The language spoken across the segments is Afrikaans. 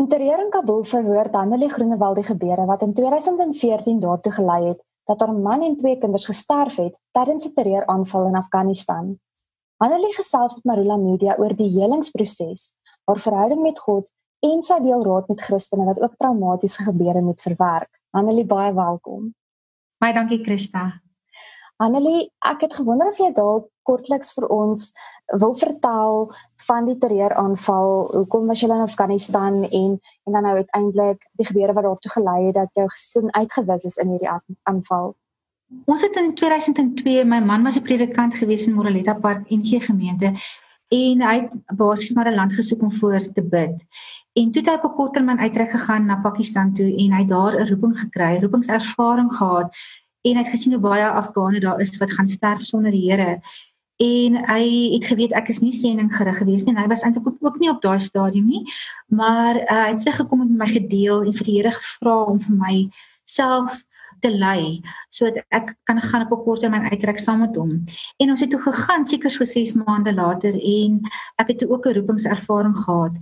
Interieur in Kabul verhoor Danelie Groenewald die gebeure wat in 2014 daartoe gelei het dat haar man en twee kinders gesterf het tydens 'n terreuraanval in Afghanistan. Danelie gesels met Marula Media oor die helingsproses, haar verhouding met God en sy deel raad met Christene wat ook traumatiese gebeure moet verwerk. Danelie, baie welkom. Baie dankie Christa. Annelie, ek het gewonder of jy dalk kortliks vir ons wil vertel van die terreuraanval. Hoekom was jy in Afghanistan en en dan nou uiteindelik die gebeure wat daartoe gelei het dat jou gesin uitgewis is in hierdie aanval? Ons het in 2002, my man was 'n predikant gewees in Moreletta Park NG gemeente en hy het basies maar 'n land gesoek om voor te bid. En toe het hy op 'n korttermyn uitreik gegaan na Pakistan toe en hy daar 'n roeping gekry, roepingservaring gehad en hy het gesien hoe baie Afghane daar is wat gaan sterf sonder die Here. En hy het geweet ek is nie sending gerig gewees nie en hy was eintlik ook nie op daai stadium nie. Maar uh, hy het teruggekom met my gedeel en vir die Here gevra om vir my self te lei sodat ek kan gaan op 'n kort termyn uittrek saam met hom. En ons het toe gegaan seker so 6 maande later en ek het ook 'n roepingservaring gehad.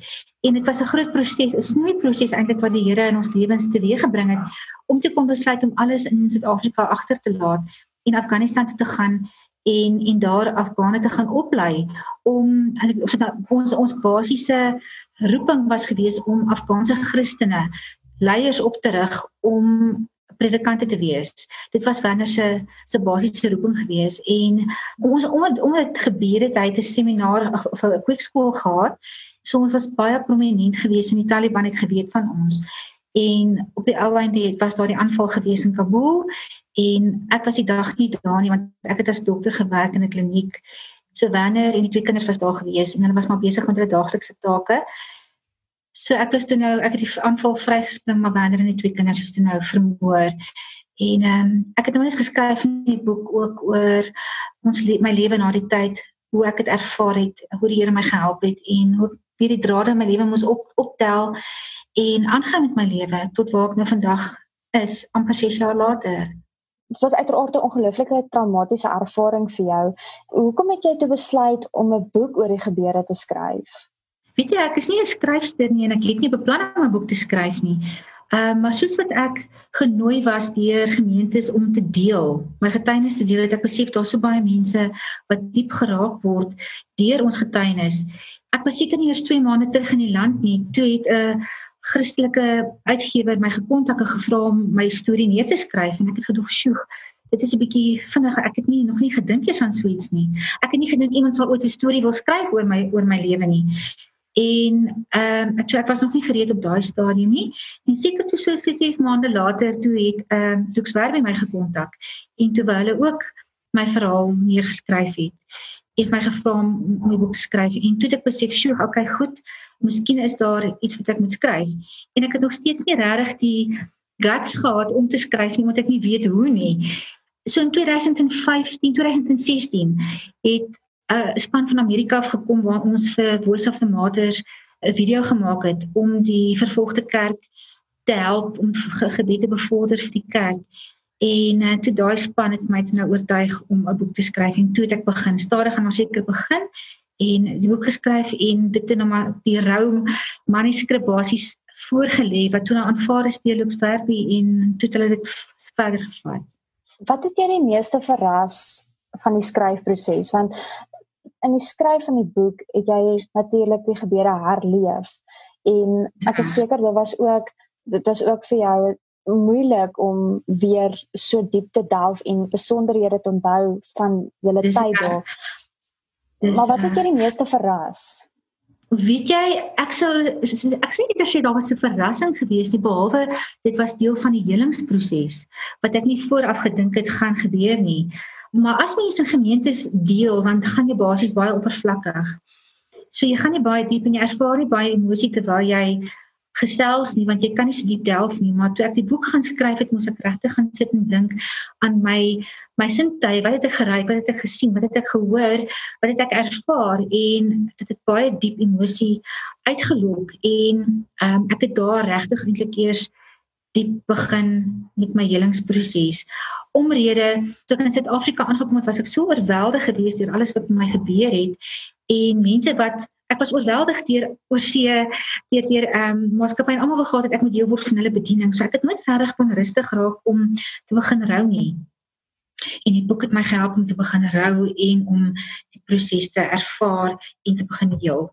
En dit was 'n groot proses, 'n snoei proses eintlik wat die Here in ons lewens teweeggebring het om te kon besluit om alles in Suid-Afrika agter te laat en Afghanistan toe te gaan en en daar Afghane te gaan oplei om of nou, ons ons basiese roeping was gewees om Afghaanse Christene leiers op te rig om predikante te wees. Dit was Werner se se basiese roeping gewees en ons omdat omdat dit gebeur het, hy het 'n seminar of 'n kweekskool gehad. So ons was baie prominent gewees en die Taliban het geweet van ons. En op die ou einde het was daar die aanval gewees in Kabul en ek was die dag nie daar nie want ek het as dokter gewerk in 'n kliniek. So Werner en die twee kinders was daar gewees en hulle was maar besig met hulle daaglikse take. So ek was toe nou ek het die aanval vrygespring maar wanneer in die twee kinders is toe nou vermoor. En ehm um, ek het nou net geskryf in die boek ook oor ons le my lewe na die tyd, hoe ek dit ervaar het, hoe die Here my gehelp het en hoe weer die drade in my lewe moes op optel en aangaan met my lewe tot waar ek nou vandag is amper 6 jaar later. Dit was uiteraard 'n ongelooflike traumatiese ervaring vir jou. Hoekom het jy toe besluit om 'n boek oor die gebeure te skryf? Weet jy, ek is nie 'n skryfster nie en ek het nie beplan om 'n boek te skryf nie. Ehm uh, maar soos wat ek genooi was deur gemeentes om te deel, my getuienis te deel, het ek besef daar's so baie mense wat diep geraak word deur ons getuienis. Ek was seker nie eers 2 maande terug in die land nie, toe het 'n Christelike uitgewer my gekontak en gevra om my storie neer te skryf en ek het gedoog, "Sjoe, dit is 'n bietjie vinnig. Ek het nie nog nie gedink eers aan so iets nie. Ek het nie gedink iemand sal ooit 'n storie wil skryf oor my oor my lewe nie." En ehm um, ek, ek was nog nie gereed op daai stadium nie. En seker toe so 6 maande later toe het ehm um, Lux Werby my gekontak en toe hulle ook my verhaal neergeskryf het. Het my gevra om 'n boek te skryf en toe ek besef, "Sjoe, okay, goed. Miskien is daar iets wat ek moet skryf." En ek het nog steeds nie regtig die guts gehad om te skryf nie, want ek nie weet hoe nie. So in 2015, 2016 het 'n span van Amerika af gekom waar ons vir Voice of the Martyrs 'n video gemaak het om die vervolgde kerk te help om gebede te bevorder vir die kerk. En uh, toe daai span het my nou oortuig om 'n boek te skryf en toe het ek begin stadig en seker begin en die boek geskryf en dit het nou maar die rou manuskrip basies voorgelê wat toe nou aanvaar is deur Lux Verbi en toe het hulle dit verder gevat. Wat het jy die meeste verras van die skryfproses want in die skryf van die boek het jy natuurlik die gebeure herleef en ek is ja. seker dit was ook dit was ook vir jou moeilik om weer so diep te delf en besonderhede te onthou van julle Bybel. Maar wat het jy die meeste verras? Weet jy, ek sou ek sê dit as jy daar was 'n verrassing geweest nie behalwe dit was deel van die helingsproses wat ek nie vooraf gedink het gaan gebeur nie. Maar as mense in gemeentes deel, dan gaan jy basies baie oppervlakkig. So jy gaan nie baie diep en jy ervaar nie baie emosie terwyl jy gesels nie want jy kan nie so diep delf nie. Maar toe ek die boek gaan skryf het moes ek regtig gaan sit en dink aan my my sintuie. Wat het ek geruik wat het ek gesien? Wat het ek gehoor? Wat het ek ervaar? En dit het baie diep emosie uitgelok en um, ek het daar regtig eintlik eers diep begin met my helingsproses omrede toe ek in Suid-Afrika aangekom het was ek so oorweldig gewees deur alles wat met my gebeur het en mense wat ek was oorweldig deur oorsee deur deur ehm um, maatskappy en almal wou gehad het ek moet deel word van hulle bediening. So ek het nooit regtig kon rustig raak om te begin rou nie. En die boek het my gehelp om te begin rou en om die proses te ervaar en te begin heel.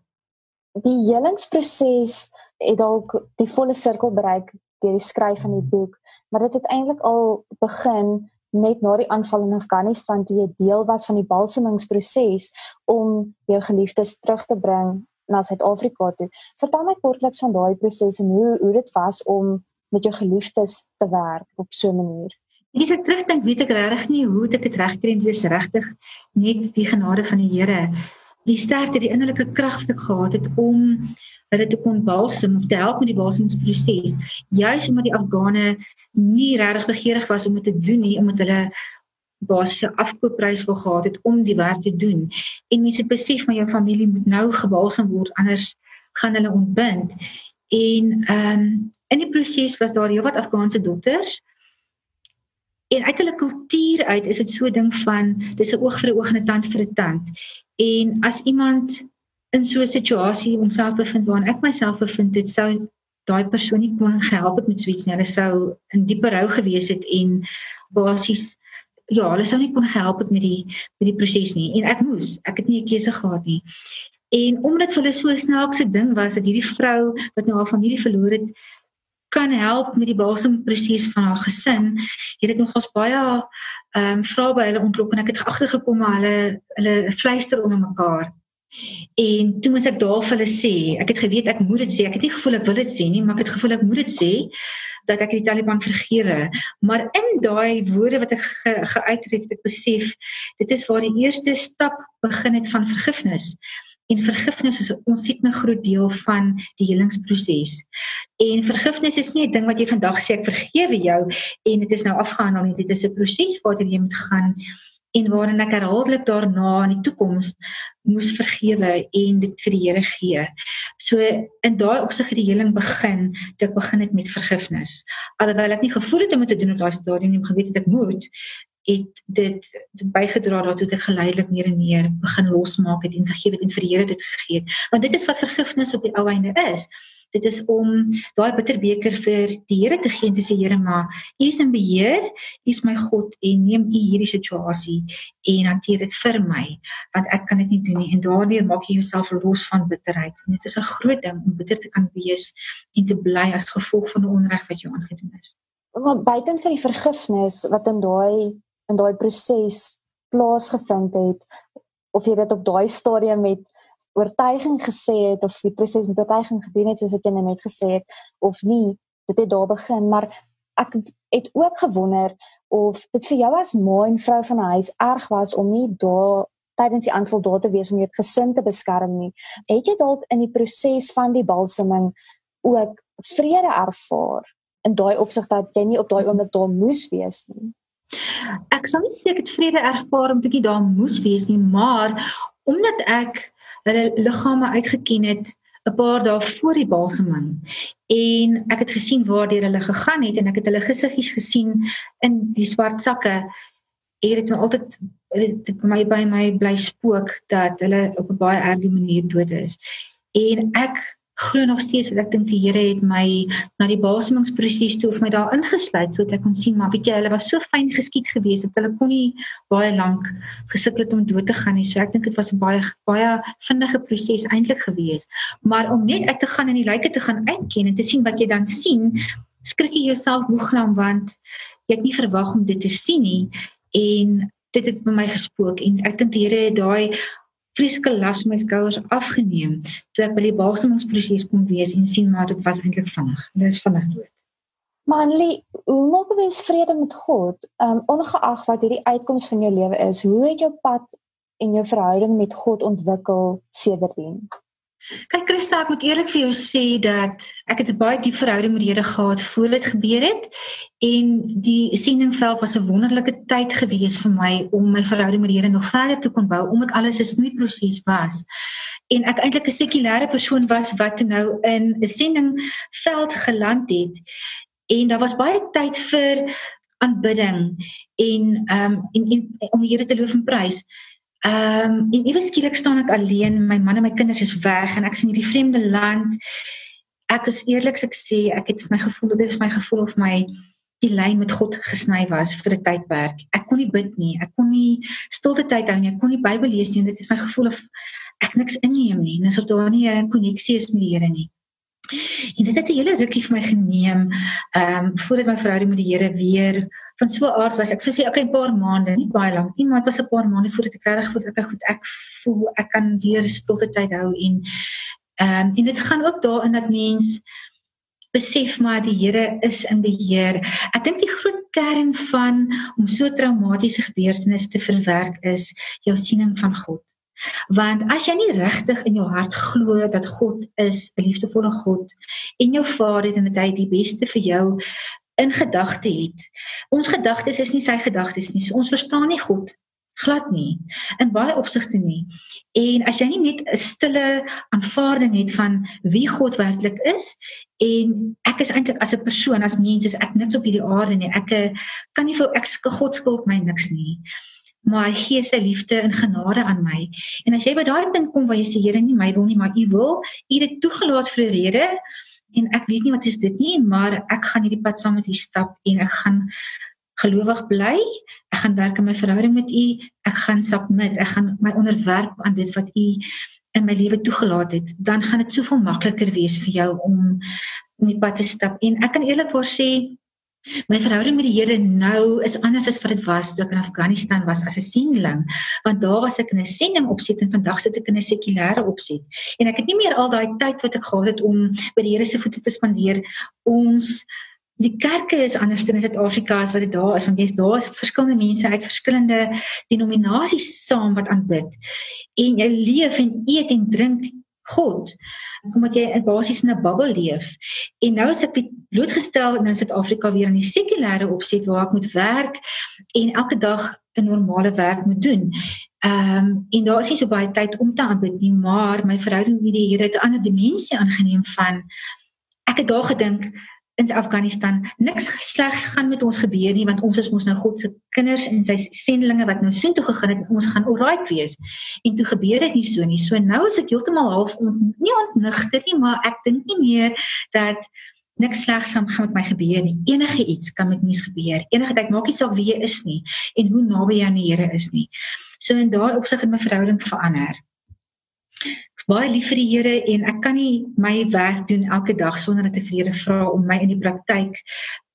Die helingsproses het dalk die volle sirkel bereik deur die skryf van die boek, maar dit het eintlik al begin net na die aanval in Afghanistan toe jy deel was van die balsemingsproses om jou geliefdes terug te bring na Suid-Afrika toe. Vertel my kortliks van daai proses en hoe hoe dit was om met jou geliefdes te werk op so 'n manier. Dis ek terugdink weet ek regtig nie hoe ek dit regkry en dis regtig net die genade van die Here. Die sterkte, die innerlike krag wat ek gehad het om hulle te kon balsem of te help met die balsemingsproses, juis omdat die Afghane nie regtig begeerig was om dit te doen nie omdat hulle basiese afkoopprys wou gehad het om die werk te doen. En mense besef maar jou familie moet nou gebalsem word anders gaan hulle ontbind. En ehm um, in die proses was daar heelwat Afghaanse dokters. En uit hulle kultuur uit is dit so 'n ding van dis 'n oog vir 'n oog en 'n tand vir 'n tand. En as iemand in so 'n situasie homself bevind waarin ek myself bevind het, sou daai persoon nie kon gehelp het met so iets nie. Hulle sou in dieper rou gewees het en basies ja, hulle sou nie kon gehelp het met die met die proses nie en ek moes, ek het nie 'n keuse gehad nie. En omdat vir hulle so 'n snaakse ding was dat hierdie vrou wat nou haar familie verloor het kan help met die balsemproses van haar gesin. Het nogals baie ehm um, vrae by hulle ontlok en ek het agtergekom maar hulle hulle fluister onder mekaar. En toe moet ek daar vir hulle sê, ek het geweet ek moet dit sê. Ek het nie gevoel ek wil dit sê nie, maar ek het gevoel ek moet dit sê dat ek die Taliban vergewe. Maar in daai woorde wat ek ge, geuit het, het ek besef dit is waar die eerste stap begin het van vergifnis. En vergifnis is 'n ontsettend groot deel van die helingsproses. En vergifnis is nie 'n ding wat jy vandag sê ek vergewe jou en dit is nou afgehandel nie. Dit is 'n proses waartoe jy moet gaan en waarin ek herhaaldelik daarna in die toekoms moes vergewe en dit vir die Here gee. So in daai opsig het die heling begin, dit begin het met vergifnis. Alhoewel ek nie gevoel het om dit te doen op daai stadium nie, maar geweet het ek moet het dit bygedra daartoe dat ek geleidelik meer en meer begin losmaak het en gegee het en vir die Here dit gegee het. Want dit is wat vergifnis op die ou einde is. Dit is om daai bitterbeker vir die Here te gee en te sê Here maar U is in beheer U is my God en neem U hierdie situasie en hanteer dit vir my want ek kan dit nie doen nie. En daardeur maak jy jouself los van bitterheid. En dit is 'n groot ding om bitter te kan wees en te bly as gevolg van die onreg wat jou aangedoen is. Maar buiten vir die vergifnis wat in daai in daai proses plaasgevind het of jy dit op daai stadium met oortuiging gesê het of die proses met oortuiging gedoen het soos wat jy nou net gesê het of nie dit het daar begin. Maar ek het ook gewonder of dit vir jou as ma en vrou van 'n huis erg was om nie daar tydens die aanval daar te wees om jou gesin te beskerm nie. Het jy dalk in die proses van die balseming ook vrede ervaar in daai opsig dat jy nie op daai oomblik daar moes wees nie Ek sal nie sê ek het vrede ervaar omdat ek daar moes wees nie, maar omdat ek hulle liggame uitgeken het 'n paar dae voor die balseming en ek het gesien waar hulle gegaan het en ek het hulle gesiggies gesien in die swart sakke het dit altyd dit my by my bly spook dat hulle op 'n baie erge manier dood is. En ek glo nog steeds dat ek dink die Here het my na die basemingsproses toe of my daar ingesluit sodat ek kon sien maar weet jy hulle was so fyn geskied geweest dat hulle kon nie baie lank gesukkel het om dood te gaan nie. So ek dink dit was 'n baie baie vinnige proses eintlik geweest. Maar om net uit te gaan en die lyke te gaan uitken en te sien wat jy dan sien skrik jy jouself moeglam want jy het nie verwag om dit te sien nie. En dit het by my gespook en ek dink die Here het daai vreeslike las my skouers afgeneem toe ek by die basemingsproses kom wees en sien maar dit was eintlik vinnig. Dit is vinnig dood. Manlie, hoe maak mens vrede met God? Um ongeag wat hierdie uitkoms van jou lewe is, hoe het jou pad en jou verhouding met God ontwikkel sedertdien? Kyk Christa, ek moet eerlik vir jou sê dat ek het 'n baie diep verhouding met die Here gehad voor dit gebeur het en die sendingveld was 'n wonderlike tyd gewees vir my om my verhouding met die Here nog verder te kon bou omdat alles 'n snoeiproses was. En ek eintlik 'n sekulêre persoon was wat nou in 'n sendingveld geland het en daar was baie tyd vir aanbidding en ehm um, en, en om die Here te loof en prys. Ehm um, en ewe skielik staan ek alleen, my man en my kinders is weg en ek is in hierdie vreemde land. Ek is eerliks ek sê ek het my gevoel dit is my gevoel of my die lyn met God gesny was vir 'n tydperk. Ek kon nie bid nie, ek kon nie stilte tyd hou nie, ek kon nie Bybel lees nie. Dit is my gevoel of ek niks inneem nie. Dis of daar nie 'n koneksie is met die Here nie. En dit het 'n hele rukkie vir my geneem, ehm um, voordat my verhouding met die Here weer van so aard was. Ek sou sê okay, 'n paar maande, nie baie lank nie, maar dit was 'n paar maande voordat ek regtig voel ek goed ek voel ek kan weer stilte tyd hou en ehm um, en dit gaan ook daarin dat mens besef maar die Here is in beheer. Ek dink die groot kern van om so traumatiese gebeurtenisse te verwerk is jou siening van God. Want as jy nie regtig in jou hart glo dat God is 'n liefdevolle God en jou Vader en dat hy die beste vir jou in gedagte het. Ons gedagtes is nie sy gedagtes nie. So ons verstaan nie God glad nie in baie opsigte nie. En as jy nie net 'n stille aanvaarding het van wie God werklik is en ek is eintlik as 'n persoon as mens is ek niks op hierdie aarde nie. Ek kan nie vir ek God skuld my niks nie maar hy gee sy liefde en genade aan my. En as jy by daai punt kom waar jy sê Here nie my wil nie, maar u wil, u het toegelaat vir 'n rede en ek weet nie wat is dit nie, maar ek gaan hierdie pad saam met u stap en ek gaan gelowig bly. Ek gaan werk aan my verhouding met u. Ek gaan submit. Ek gaan my onderwerp aan dit wat u in my lewe toegelaat het. Dan gaan dit soveel makliker wees vir jou om om die pad te stap. En ek kan eerlikwaar sê My verhouding met die Here nou is anders as wat dit was toe ek in Afghanistan was as 'n sending, want daar was ek in 'n sending opset en vandag sit ek in 'n sekulêre opset. En ek het nie meer al daai tyd wat ek gehad het om by die Here se voete te spandeer. Ons die kerke is anders in Suid-Afrika as wat dit daar is, want jy's daar is verskillende mense uit verskillende denominasies saam wat aanbid. En jy leef en eet en drink God omdat jy in basies in 'n bubbel leef. En nou is ek blootgestel in Suid-Afrika weer in die sekulêre opset waar ek moet werk en elke dag 'n normale werk moet doen. Ehm um, en daar is nie so baie tyd om te aanbid nie, maar my verhouding met die Here het 'n ander dimensie aangeneem van ek het daar gedink in Afghanistan niks slegs gaan met ons gebeur nie want ons is mos nou God se kinders en sy sendelinge wat nou soontoe gegaan het ons gaan alright wees. En toe gebeur dit nie so nie. So nou is ek heeltemal half on, nie ontnigter nie maar ek dink nie meer dat niks slegs gaan met my gebeur nie. Enige iets kan met mens gebeur. Enige tyd maak nie saak wie jy is nie en hoe naby jy aan die Here is nie. So in daai opsig het my verhouding verander baie lief vir die Here en ek kan nie my werk doen elke dag sonder dat ek vir Here vra om my in die praktyk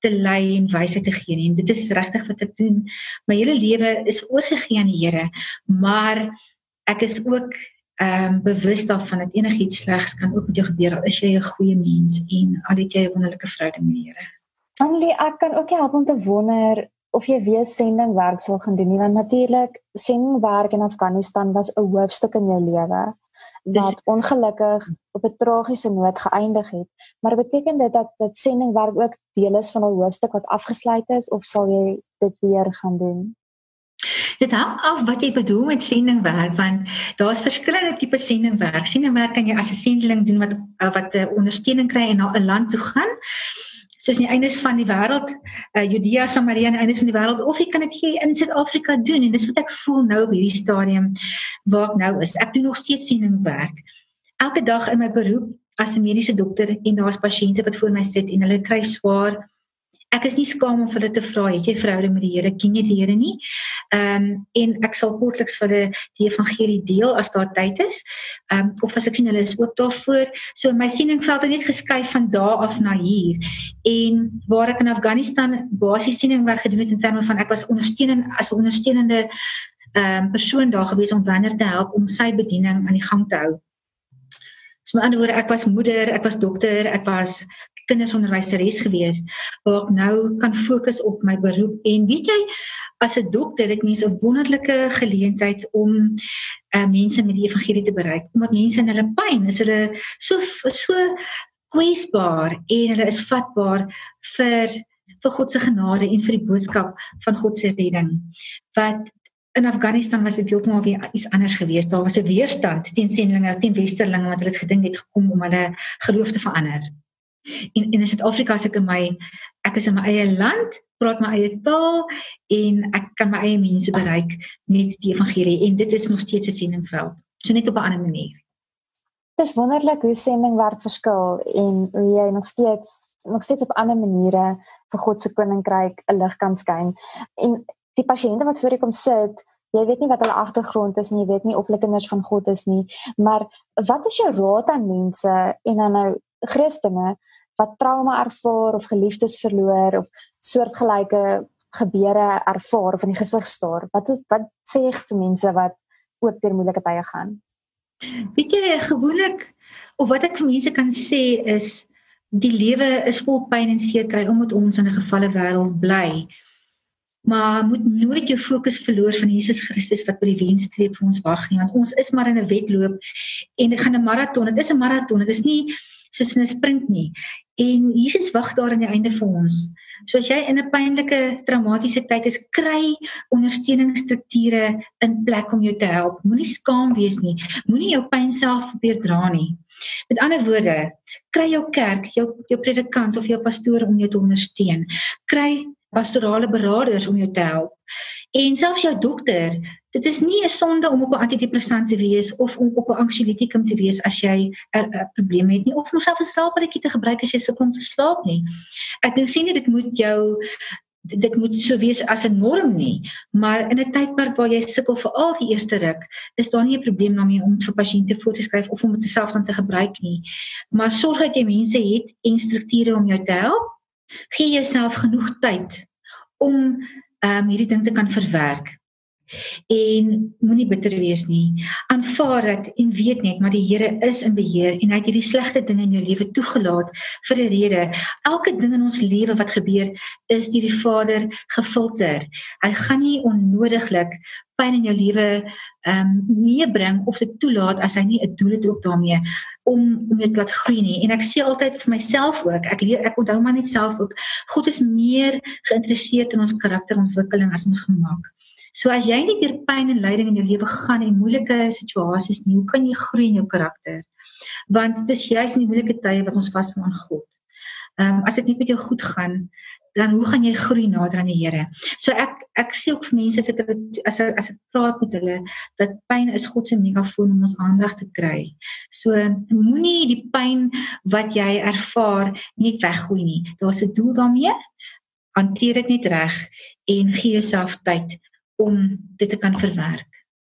te lei en wysheid te gee nie. En dit is regtig wat ek doen. My hele lewe is oorgegee aan die Here, maar ek is ook ehm um, bewus daarvan dat enigiets slegs kan ook met jou gebeur al is jy 'n goeie mens en al het jy 'n wonderlike verhouding met die Here. Annelie, ek kan ook help om te wonder of jy weer sendingwerk sal gaan doen nie want natuurlik sendingwerk in Afghanistan was 'n hoofstuk in jou lewe wat ongelukkig op 'n tragiese noot geëindig het. Maar beteken dit dat dit sendingwerk ook deel is van 'n hoofstuk wat afgesluit is of sal jy dit weer gaan doen? Dit hang af wat jy bedoel met sendingwerk want daar's verskillende tipe sendingwerk. Sendingwerk kan jy as 'n sendeling doen wat wat 'n ondersteuning kry en na 'n land toe gaan soos die eindes van die wêreld, uh, Judea, Samaria en eindes van die wêreld of jy kan dit hier in Suid-Afrika doen en dis wat ek voel nou op hierdie stadium waar ek nou is. Ek doen nog steeds sieningwerk. Elke dag in my beroep as 'n mediese dokter en daar's pasiënte wat voor my sit en hulle kry swaar ek is nie skaam om vir hulle te vra het jy verhouding met die Here? Ken jy die Here nie? Ehm um, en ek sal kortliks vir hulle die evangelie deel as daar tyd is. Ehm um, of as ek sien hulle is oop daarvoor. So my sieningveld het net geskuif van daar af na hier. En waar ek in Afghanistan basies sieningwerk gedoen het in terme van ek was ondersteunend as 'n ondersteunende ehm um, persoon daar gewees om wanneer te help om sy bediening aan die gang te hou. So met ander woorde, ek was moeder, ek was dokter, ek was kindersonderwyseres gewees waar ek nou kan fokus op my beroep en weet jy as 'n dokter het mense 'n wonderlike geleentheid om uh, mense met die evangelie te bereik omdat mense in hulle pyn is hulle so so kwesbaar en hulle is vatbaar vir vir God se genade en vir die boodskap van God se redding wat in Afghanistan was dit heeltemal weer iets anders geweest. Daar was 'n weerstand teen sendlinge, teen westerlinge wat hulle gedink het gekom om hulle geloof te verander. En en in Suid-Afrika as ek in my ek is in my eie land, praat my eie taal en ek kan my eie mense bereik met die evangelie en dit is nog steeds 'n sendingveld. So net op 'n ander manier. Dit is wonderlik hoe sendingwerk verskil en hoe jy nog steeds nog steeds op ander maniere vir God se koninkryk 'n lig kan skyn. En die pasiënte wat voor jou kom sit, jy weet nie wat hulle agtergrond is en jy weet nie of hulle kinders van God is nie, maar wat is jou raad aan mense en dan nou Christene wat trauma ervaar of geliefdes verloor of soortgelyke gebeure ervaar of in die gesig staar? Wat is, wat sê jy vir mense wat ook deur moeilike tye gaan? Weet jy gewoonlik of wat ek vir mense kan sê is die lewe is vol pyn en seer kry omdat ons in 'n gefalle wêreld bly. Maar moet nooit jou fokus verloor van Jesus Christus wat by die wenstreep vir ons wag nie want ons is maar in 'n wedloop en dit gaan 'n maraton. Dit is 'n maraton. Dit is nie soos 'n sprint nie. En Jesus wag daar aan die einde vir ons. So as jy in 'n pynlike, traumatiese tyd is, kry ondersteuningsstrukture in plek om jou te help. Moenie skaam wees nie. Moenie jou pyn self probeer dra nie. Met ander woorde, kry jou kerk, jou jou predikant of jou pastoor om jou te ondersteun. Kry pastorale beraders om jou te help. En selfs jou dokter, dit is nie 'n sonde om op 'n antidepressant te wees of om op 'n anxiolytikum te wees as jy 'n probleem het nie of om self 'n slaapletjie te gebruik as jy sukkel om te slaap nie. Ek dink sien dit moet jou dit moet so wees as 'n norm nie, maar in 'n tydperk waar jy sukkel vir al die eerste ruk, is daar nie 'n probleem daarmee om vir pasiënte voor te skryf of om dit self dan te gebruik nie. Maar sorg dat jy mense het en strukture om jou te help. Gee jouself genoeg tyd om um, hierdie ding te kan verwerk en moenie bitter wees nie. Aanvaar dit en weet net maar die Here is in beheer en hy het hierdie slegte dinge in jou lewe toegelaat vir 'n rede. Elke ding in ons lewe wat gebeur is deur die Vader gefilter. Hy gaan nie onnodiglik pyn in jou lewe ehm um, meebring of dit toelaat as hy nie 'n doel het ook daarmee om om jou te laat groei nie. En ek sê altyd vir myself ook, ek leer ek onthou maar net self ook, God is meer geïnteresseerd in ons karakterontwikkeling as ons gemaak. So as jy nie deur pyn en lyding in jou lewe gaan en moeilike situasies nie, hoe kan jy groei in jou karakter? Want dit is juis in die moeilike tye wat ons vasvang aan God. Ehm um, as dit net met jou goed gaan, dan hoe gaan jy groei nader aan die Here? So ek ek sê ook vir mense as ek as ek, as ek praat met hulle dat pyn is God se megafoon om ons aandag te kry. So moenie die pyn wat jy ervaar net weggooi nie. Daar's 'n doel daarmee. Hanteer dit net reg en gee jouself tyd om dit te kan verwerk.